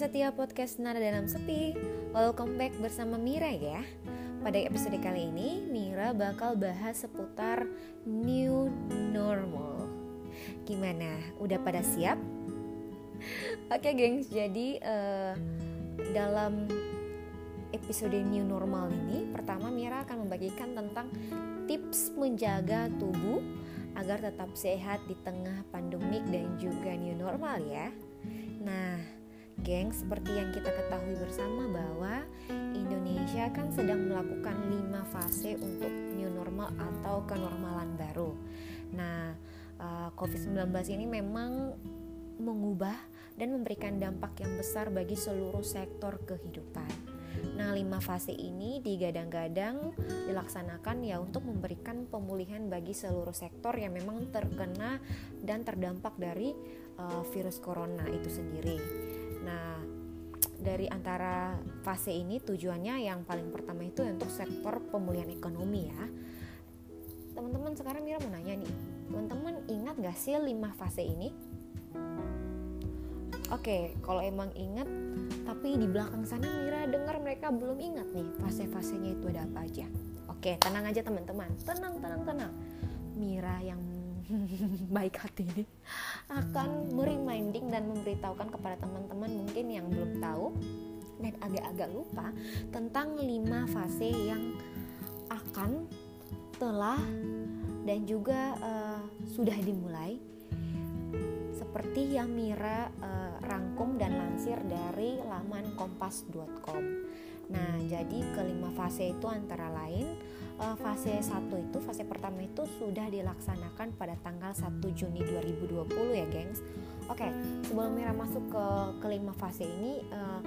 setia podcast Nada Dalam Sepi Welcome back bersama Mira ya Pada episode kali ini Mira bakal bahas seputar new normal Gimana? Udah pada siap? Oke gengs, jadi uh, dalam episode new normal ini Pertama Mira akan membagikan tentang tips menjaga tubuh agar tetap sehat di tengah pandemik dan juga new normal ya. Nah, geng, seperti yang kita ketahui bersama bahwa Indonesia kan sedang melakukan lima fase untuk new normal atau kenormalan baru. Nah, eh, COVID-19 ini memang mengubah dan memberikan dampak yang besar bagi seluruh sektor kehidupan. Nah, lima fase ini digadang-gadang dilaksanakan ya untuk memberikan pemulihan bagi seluruh sektor yang memang terkena dan terdampak dari uh, virus corona itu sendiri. Nah, dari antara fase ini tujuannya yang paling pertama itu untuk sektor pemulihan ekonomi ya. Teman-teman sekarang Mira mau nanya nih, teman-teman ingat gak sih lima fase ini? Oke, kalau emang ingat, tapi di belakang sana Mira dengar mereka belum ingat nih fase-fasenya itu ada apa aja. Oke, tenang aja teman-teman, tenang, tenang, tenang. Mira yang baik hati ini akan mereminding dan memberitahukan kepada teman-teman mungkin yang belum tahu dan agak-agak lupa tentang lima fase yang akan telah dan juga uh, sudah dimulai seperti yang Mira uh, rangkum dan lansir dari laman kompas.com. Nah, jadi kelima fase itu antara lain uh, fase 1 itu fase pertama itu sudah dilaksanakan pada tanggal 1 Juni 2020 ya, gengs. Oke, sebelum Mira masuk ke kelima fase ini uh,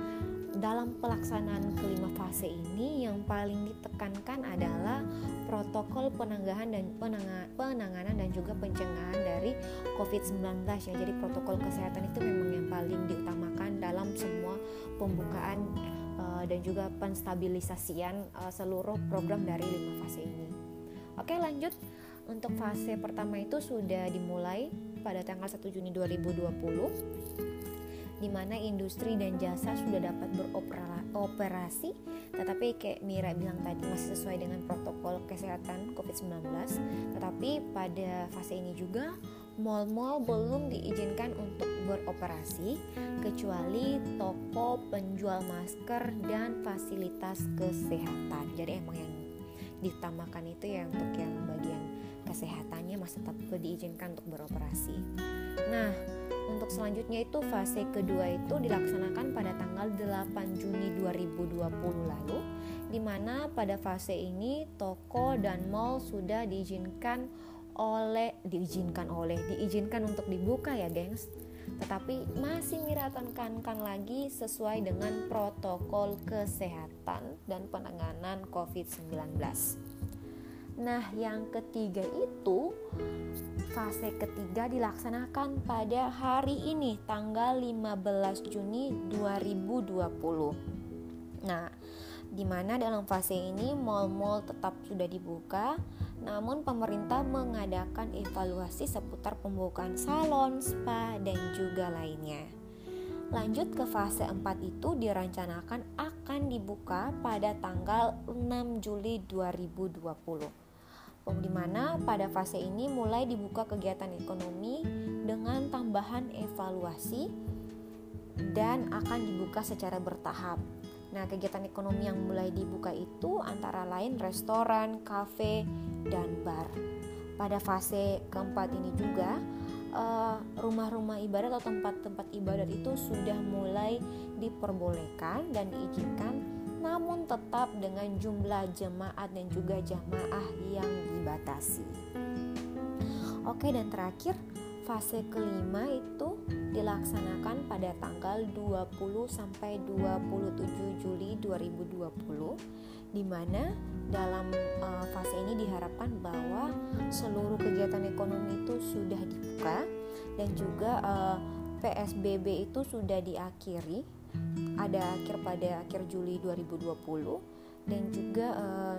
dalam pelaksanaan kelima fase ini yang paling ditekankan adalah protokol penanggahan dan penanganan dan juga pencegahan dari COVID-19 ya. Jadi protokol kesehatan itu memang yang paling diutamakan dalam semua pembukaan uh, dan juga penstabilisasian uh, seluruh program dari lima fase ini. Oke, lanjut. Untuk fase pertama itu sudah dimulai pada tanggal 1 Juni 2020 di mana industri dan jasa sudah dapat beroperasi tetapi kayak Mira bilang tadi masih sesuai dengan protokol kesehatan COVID-19 tetapi pada fase ini juga mal-mal belum diizinkan untuk beroperasi kecuali toko penjual masker dan fasilitas kesehatan. Jadi emang yang ditambahkan itu ya untuk yang bagian kesehatannya masih tetap diizinkan untuk beroperasi. Nah untuk selanjutnya itu fase kedua itu dilaksanakan pada tanggal 8 Juni 2020 lalu di mana pada fase ini toko dan mall sudah diizinkan oleh diizinkan oleh diizinkan untuk dibuka ya gengs tetapi masih Mira tekankan lagi sesuai dengan protokol kesehatan dan penanganan COVID-19. Nah, yang ketiga itu fase ketiga dilaksanakan pada hari ini tanggal 15 Juni 2020. Nah, di mana dalam fase ini mal-mal tetap sudah dibuka, namun pemerintah mengadakan evaluasi seputar pembukaan salon, spa, dan juga lainnya. Lanjut ke fase 4 itu direncanakan akan dibuka pada tanggal 6 Juli 2020 di mana pada fase ini mulai dibuka kegiatan ekonomi dengan tambahan evaluasi dan akan dibuka secara bertahap. Nah, kegiatan ekonomi yang mulai dibuka itu antara lain restoran, kafe, dan bar. Pada fase keempat ini juga eh, rumah-rumah ibadat atau tempat-tempat ibadat itu sudah mulai diperbolehkan dan diizinkan namun tetap dengan jumlah jemaat dan juga jamaah yang dibatasi. Oke, dan terakhir fase kelima itu dilaksanakan pada tanggal 20 sampai 27 Juli 2020 di mana dalam uh, fase ini diharapkan bahwa seluruh kegiatan ekonomi itu sudah dibuka dan juga eh, PSBB itu sudah diakhiri ada akhir pada akhir Juli 2020 dan juga uh,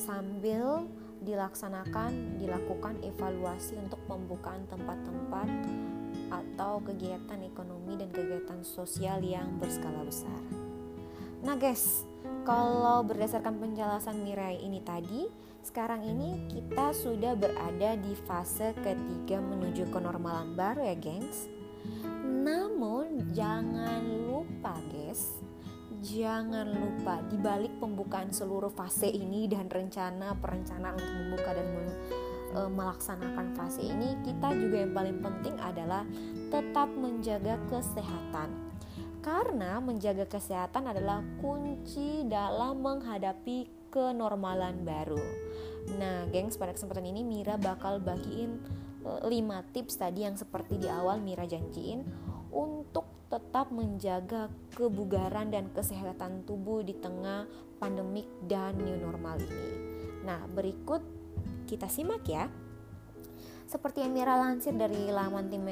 sambil dilaksanakan dilakukan evaluasi untuk pembukaan tempat-tempat atau kegiatan ekonomi dan kegiatan sosial yang berskala besar. Nah, guys, kalau berdasarkan penjelasan Mirai ini tadi, sekarang ini kita sudah berada di fase ketiga menuju kenormalan baru ya, gengs. Namun jangan lupa, guys, jangan lupa di balik pembukaan seluruh fase ini dan rencana perencanaan untuk membuka dan e, melaksanakan fase ini, kita juga yang paling penting adalah tetap menjaga kesehatan. Karena menjaga kesehatan adalah kunci dalam menghadapi kenormalan baru. Nah, gengs, pada kesempatan ini Mira bakal bagiin 5 e, tips tadi yang seperti di awal Mira janjiin untuk tetap menjaga kebugaran dan kesehatan tubuh di tengah pandemik dan new normal ini. Nah, berikut kita simak ya. Seperti yang Mira lansir dari laman tim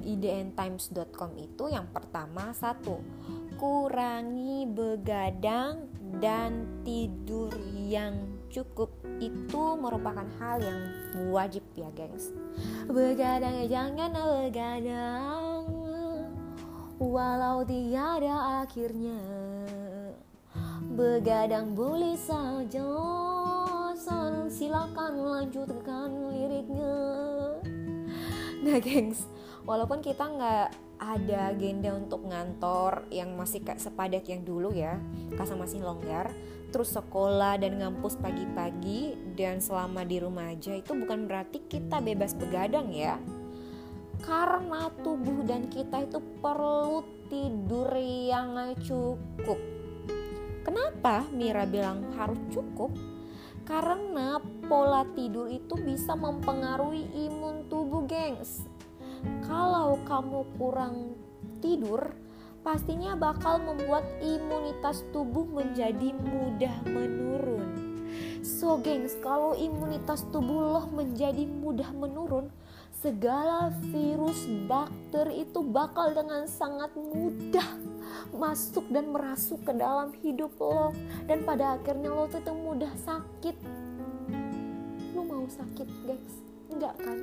idntimes.com itu yang pertama satu kurangi begadang dan tidur yang cukup itu merupakan hal yang wajib ya gengs begadang jangan begadang walau tiada akhirnya begadang boleh saja. Silakan lanjutkan liriknya. Nah gengs walaupun kita nggak ada agenda untuk ngantor yang masih kayak sepadat yang dulu ya kasa masih longgar terus sekolah dan ngampus pagi-pagi dan selama di rumah aja itu bukan berarti kita bebas begadang ya karena tubuh dan kita itu perlu tidur yang cukup kenapa Mira bilang harus cukup karena pola tidur itu bisa mempengaruhi imun tubuh, gengs. Kalau kamu kurang tidur, pastinya bakal membuat imunitas tubuh menjadi mudah menurun. So, gengs, kalau imunitas tubuh lo menjadi mudah menurun, segala virus, bakteri itu bakal dengan sangat mudah masuk dan merasuk ke dalam hidup lo. Dan pada akhirnya lo tuh mudah sakit. Lo mau sakit guys? Enggak kan?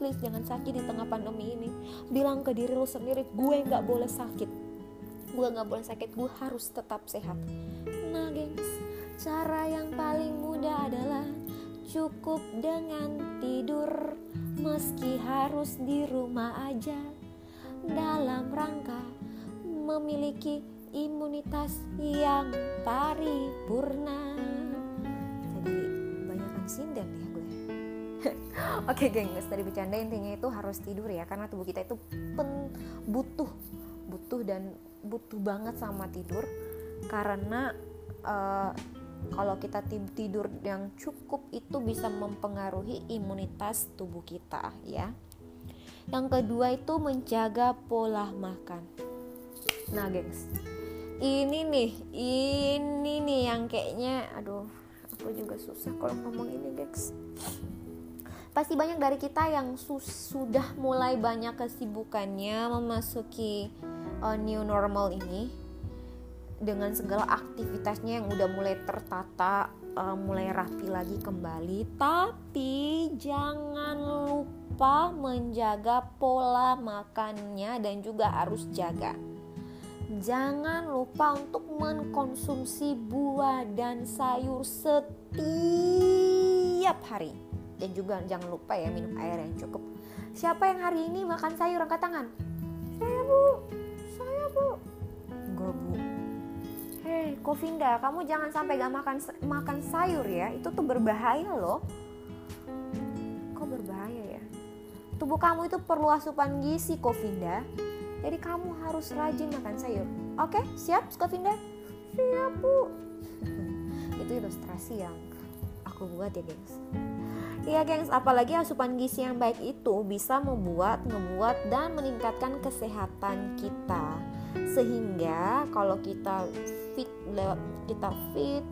Please jangan sakit di tengah pandemi ini. Bilang ke diri lo sendiri gue nggak boleh sakit. Gue nggak boleh sakit. Gue harus tetap sehat. Nah gengs cara yang paling mudah adalah cukup dengan tidur meski harus di rumah aja dalam rangka memiliki imunitas yang paripurna. Jadi banyakkan sinden ya gue. Oke gengs, tadi bercanda intinya itu harus tidur ya karena tubuh kita itu pen, butuh butuh dan butuh banget sama tidur karena uh, kalau kita tidur yang cukup itu bisa mempengaruhi imunitas tubuh kita ya. Yang kedua itu menjaga pola makan. Nah, gengs. Ini nih, ini nih yang kayaknya aduh, aku juga susah kalau ngomong ini, gengs. Pasti banyak dari kita yang sudah mulai banyak kesibukannya memasuki uh, new normal ini dengan segala aktivitasnya yang udah mulai tertata, uh, mulai rapi lagi kembali. Tapi jangan lupa menjaga pola makannya dan juga harus jaga. Jangan lupa untuk mengkonsumsi buah dan sayur setiap hari. Dan juga jangan lupa ya minum air yang cukup. Siapa yang hari ini makan sayur? Angkat tangan. Saya bu. Saya bu. Enggak bu hei Kovinda kamu jangan sampai gak makan makan sayur ya itu tuh berbahaya loh kok berbahaya ya tubuh kamu itu perlu asupan gizi Kovinda jadi kamu harus rajin makan sayur. Oke, siap Skovinda? Siap bu. Itu ilustrasi yang aku buat ya gengs. Iya gengs, apalagi asupan gizi yang baik itu bisa membuat, ngebuat, dan meningkatkan kesehatan kita. Sehingga kalau kita fit, kita fit,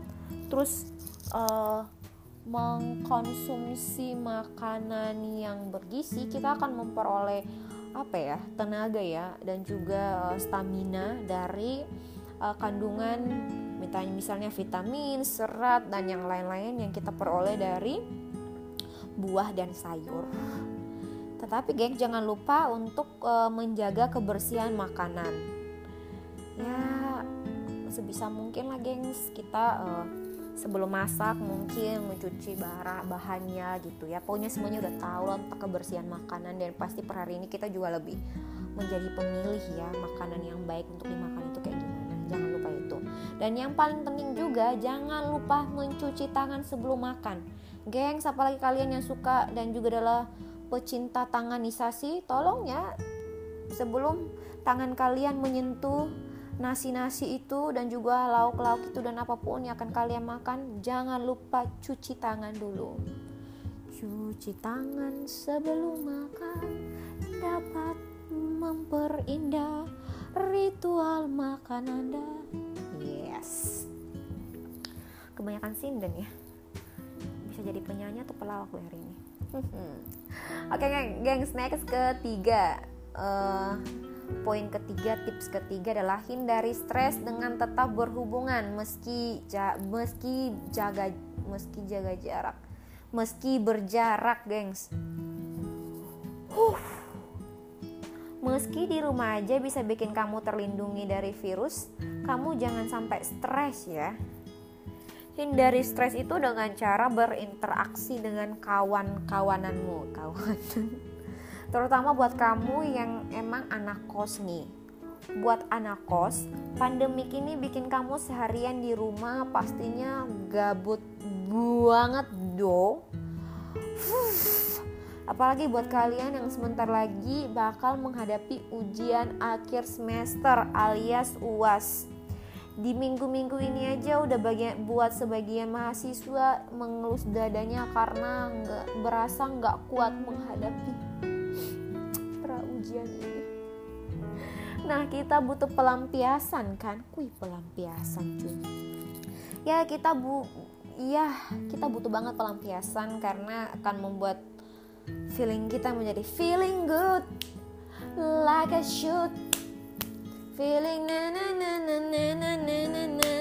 terus uh, mengkonsumsi makanan yang bergizi, kita akan memperoleh apa ya tenaga ya dan juga uh, stamina dari uh, kandungan misalnya misalnya vitamin, serat dan yang lain-lain yang kita peroleh dari buah dan sayur. Tetapi geng jangan lupa untuk uh, menjaga kebersihan makanan. Ya sebisa mungkin lah gengs. Kita uh, sebelum masak mungkin mencuci bara bahannya gitu ya. Pokoknya semuanya udah tahu lah tentang kebersihan makanan. Dan pasti per hari ini kita juga lebih menjadi pemilih ya makanan yang baik untuk dimakan itu kayak gimana. Jangan lupa itu. Dan yang paling penting juga jangan lupa mencuci tangan sebelum makan. Gengs apalagi kalian yang suka dan juga adalah pecinta tanganisasi tolong ya sebelum tangan kalian menyentuh nasi-nasi itu dan juga lauk-lauk itu dan apa pun yang akan kalian makan jangan lupa cuci tangan dulu. Cuci tangan sebelum makan dapat memperindah ritual makan anda. Yes. Kebanyakan sinden ya. Bisa jadi penyanyi atau pelawak hari ini. Oke okay, gengs next ketiga. Uh, Poin ketiga, tips ketiga adalah hindari stres dengan tetap berhubungan meski ja, meski jaga meski jaga jarak. Meski berjarak, gengs. Huh. Meski di rumah aja bisa bikin kamu terlindungi dari virus, kamu jangan sampai stres ya. Hindari stres itu dengan cara berinteraksi dengan kawan-kawananmu, kawan terutama buat kamu yang emang anak kos nih. Buat anak kos pandemik ini bikin kamu seharian di rumah pastinya gabut banget dong apalagi buat kalian yang sebentar lagi bakal menghadapi ujian akhir semester alias UAS di minggu-minggu ini aja udah bagian buat sebagian mahasiswa mengelus dadanya karena nggak berasa nggak kuat menghadapi ujian ini nah kita butuh pelampiasan kan? Kuy pelampiasan cuy. Ya kita bu iya kita butuh banget pelampiasan karena akan membuat feeling kita menjadi feeling good. Like I should feeling na na na na na na na na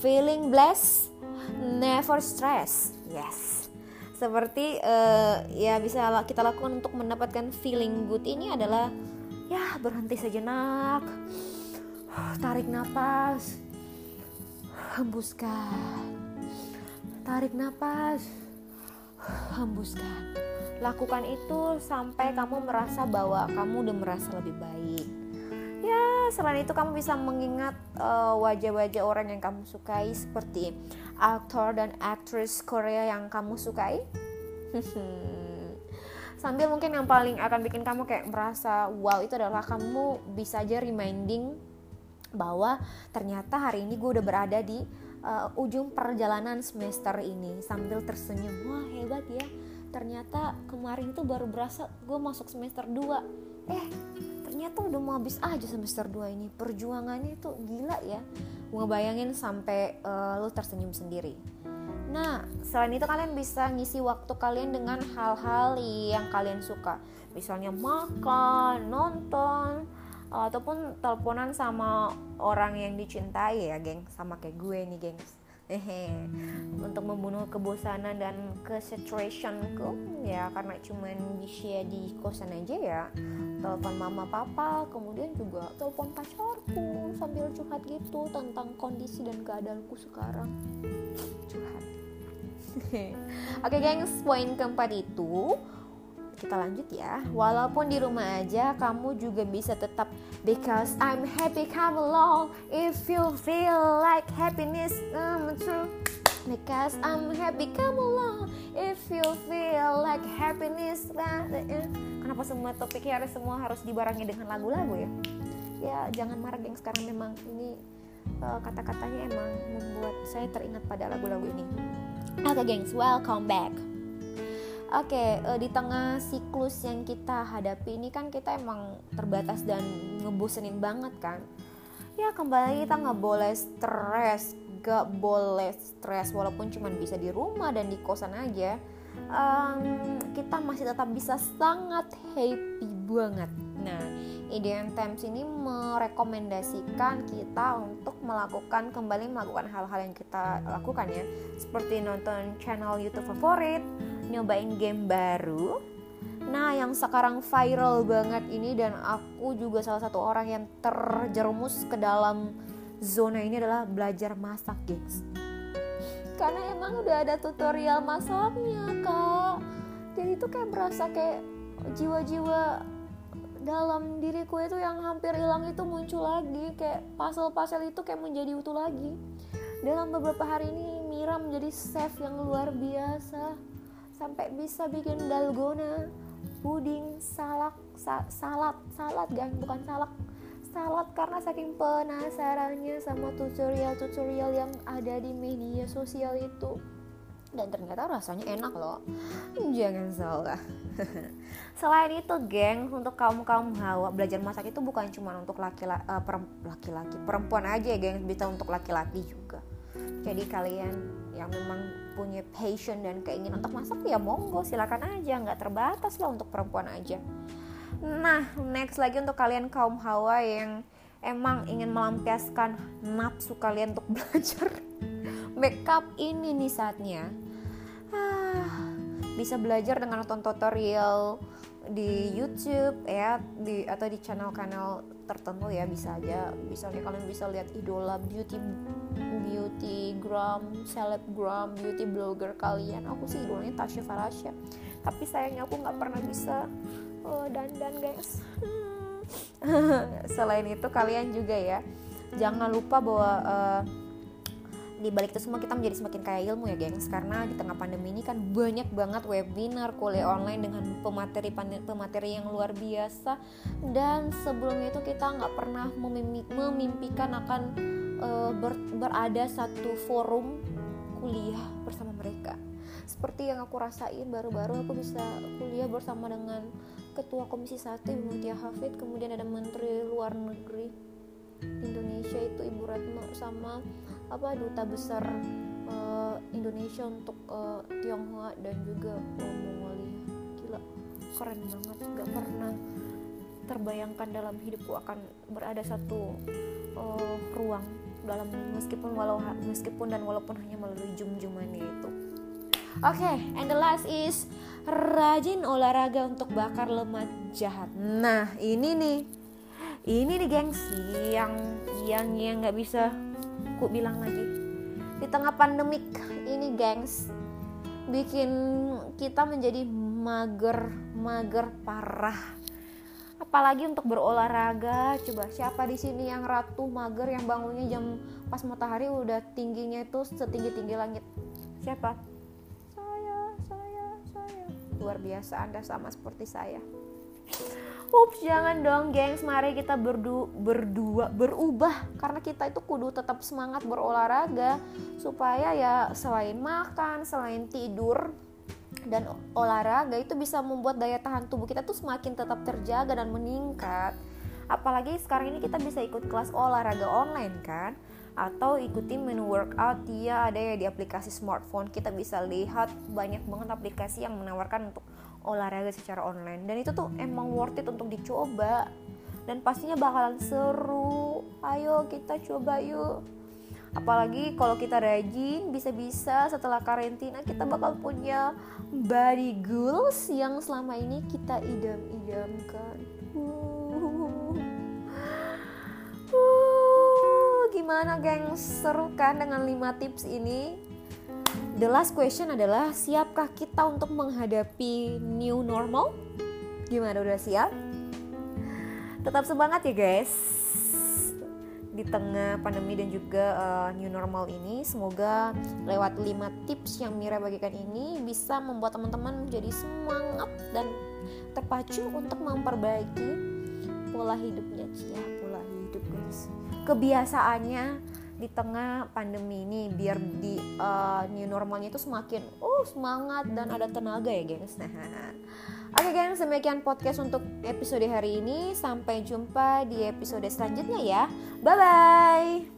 feeling blessed never stress yes seperti uh, ya bisa kita lakukan untuk mendapatkan feeling good ini adalah ya berhenti sejenak tarik nafas hembuskan. Tarik nafas hembuskan. Lakukan itu sampai kamu merasa bahwa kamu udah merasa lebih baik ya selain itu kamu bisa mengingat uh, wajah-wajah orang yang kamu sukai seperti aktor dan aktris Korea yang kamu sukai? Sambil mungkin yang paling akan bikin kamu kayak merasa wow itu adalah kamu bisa aja reminding bahwa ternyata hari ini gue udah berada di uh, ujung perjalanan semester ini. Sambil tersenyum wah hebat ya. Ternyata kemarin tuh baru berasa gue masuk semester 2 eh ternyata udah mau habis aja semester 2 ini perjuangannya itu gila ya ngebayangin sampai uh, lu tersenyum sendiri. Nah, selain itu kalian bisa ngisi waktu kalian dengan hal-hal yang kalian suka. Misalnya makan, nonton, ataupun teleponan sama orang yang dicintai ya, geng. Sama kayak gue nih, gengs hehe. Untuk membunuh kebosanan dan kesaturationku ya karena cuman bisa di kosan aja ya. Telepon mama papa kemudian juga telepon pacarku sambil curhat gitu tentang kondisi dan keadaanku sekarang. Curhat. Oke okay, gengs poin keempat itu kita lanjut ya. Walaupun di rumah aja kamu juga bisa tetap because I'm happy come along. If you feel like happiness I'm true. Because I'm happy come along. If you feel like happiness kenapa semua topiknya harus semua harus dibarengi dengan lagu-lagu ya? Ya jangan marah geng sekarang memang ini uh, kata-katanya emang membuat saya teringat pada lagu-lagu ini. Oke okay, gengs welcome back Oke, okay, eh, di tengah siklus yang kita hadapi ini kan kita emang terbatas dan ngebosenin banget kan. Ya kembali kita nggak boleh stres, nggak boleh stres walaupun cuma bisa di rumah dan di kosan aja. Um, kita masih tetap bisa sangat happy banget. Nah, IDM Times ini merekomendasikan kita untuk melakukan kembali melakukan hal-hal yang kita lakukan ya, seperti nonton channel YouTube favorit, nyobain game baru Nah, yang sekarang viral banget ini dan aku juga salah satu orang yang terjerumus ke dalam zona ini adalah belajar masak, guys. Karena emang udah ada tutorial masaknya, Kak. Jadi itu kayak berasa kayak jiwa-jiwa dalam diriku itu yang hampir hilang itu muncul lagi kayak pasal-pasal itu kayak menjadi utuh lagi dalam beberapa hari ini Mira menjadi chef yang luar biasa sampai bisa bikin dalgona puding salak sa salad salad gang bukan salak. Salad karena saking penasarannya sama tutorial-tutorial yang ada di media sosial itu. Dan ternyata rasanya enak loh. Jangan salah. Selain itu geng untuk kaum kaum hawa belajar masak itu bukan cuma untuk laki-laki uh, laki-laki perempuan aja ya geng. Bisa untuk laki-laki juga. Jadi kalian yang memang punya passion dan keinginan untuk masak ya monggo silakan aja. Nggak terbatas lah untuk perempuan aja. Nah next lagi untuk kalian kaum hawa yang emang ingin melampiaskan nafsu kalian untuk belajar makeup ini nih saatnya. Ah, bisa belajar dengan nonton tutorial di YouTube ya di atau di channel-channel tertentu ya bisa aja. Misalnya kalian bisa lihat idola beauty beauty gram selebgram beauty blogger kalian. Aku sih idolanya Tasya Farasya tapi sayangnya aku nggak pernah bisa. Oh, dandan guys. Selain itu kalian juga ya jangan lupa bahwa uh, di balik itu semua kita menjadi semakin kaya ilmu ya gengs. Karena di tengah pandemi ini kan banyak banget webinar kuliah online dengan pemateri pemateri yang luar biasa. Dan sebelumnya itu kita nggak pernah memimpikan akan uh, ber, berada satu forum kuliah bersama mereka. Seperti yang aku rasain baru-baru aku bisa kuliah bersama dengan ketua komisi satu Mutia Hafid kemudian ada menteri luar negeri Indonesia itu Ibu Retno sama apa duta besar uh, Indonesia untuk uh, Tionghoa dan juga Mongolia gila keren banget. Gak pernah terbayangkan dalam hidupku akan berada satu uh, ruang dalam meskipun walau meskipun dan walaupun hanya melalui jum-jumannya itu. Oke, okay, and the last is rajin olahraga untuk bakar lemak jahat. Nah, ini nih, ini nih gengsi yang yang yang nggak bisa ku bilang lagi. Di tengah pandemik ini gengs bikin kita menjadi mager mager parah. Apalagi untuk berolahraga coba siapa di sini yang ratu mager yang bangunnya jam pas matahari udah tingginya itu setinggi tinggi langit? Siapa? Saya saya saya. Luar biasa anda sama seperti saya Ups, jangan dong gengs, mari kita berdu berdua berubah. Karena kita itu kudu tetap semangat berolahraga supaya ya selain makan, selain tidur dan olahraga itu bisa membuat daya tahan tubuh kita tuh semakin tetap terjaga dan meningkat. Apalagi sekarang ini kita bisa ikut kelas olahraga online kan atau ikuti menu workout dia ada ya di aplikasi smartphone. Kita bisa lihat banyak banget aplikasi yang menawarkan untuk olahraga secara online. Dan itu tuh emang worth it untuk dicoba. Dan pastinya bakalan seru. Ayo kita coba yuk. Apalagi kalau kita rajin bisa-bisa setelah karantina kita bakal punya body goals yang selama ini kita idam-idamkan gimana geng seru kan dengan 5 tips ini The last question adalah siapkah kita untuk menghadapi new normal? Gimana udah siap? Tetap semangat ya guys. Di tengah pandemi dan juga uh, new normal ini, semoga lewat 5 tips yang Mira bagikan ini bisa membuat teman-teman menjadi semangat dan terpacu untuk memperbaiki pola hidupnya, ya pola hidup guys. Kebiasaannya di tengah pandemi ini biar di uh, new normalnya itu semakin oh semangat dan ada tenaga ya gengs nah Oke okay, gengs, demikian podcast untuk episode hari ini. Sampai jumpa di episode selanjutnya ya. Bye bye.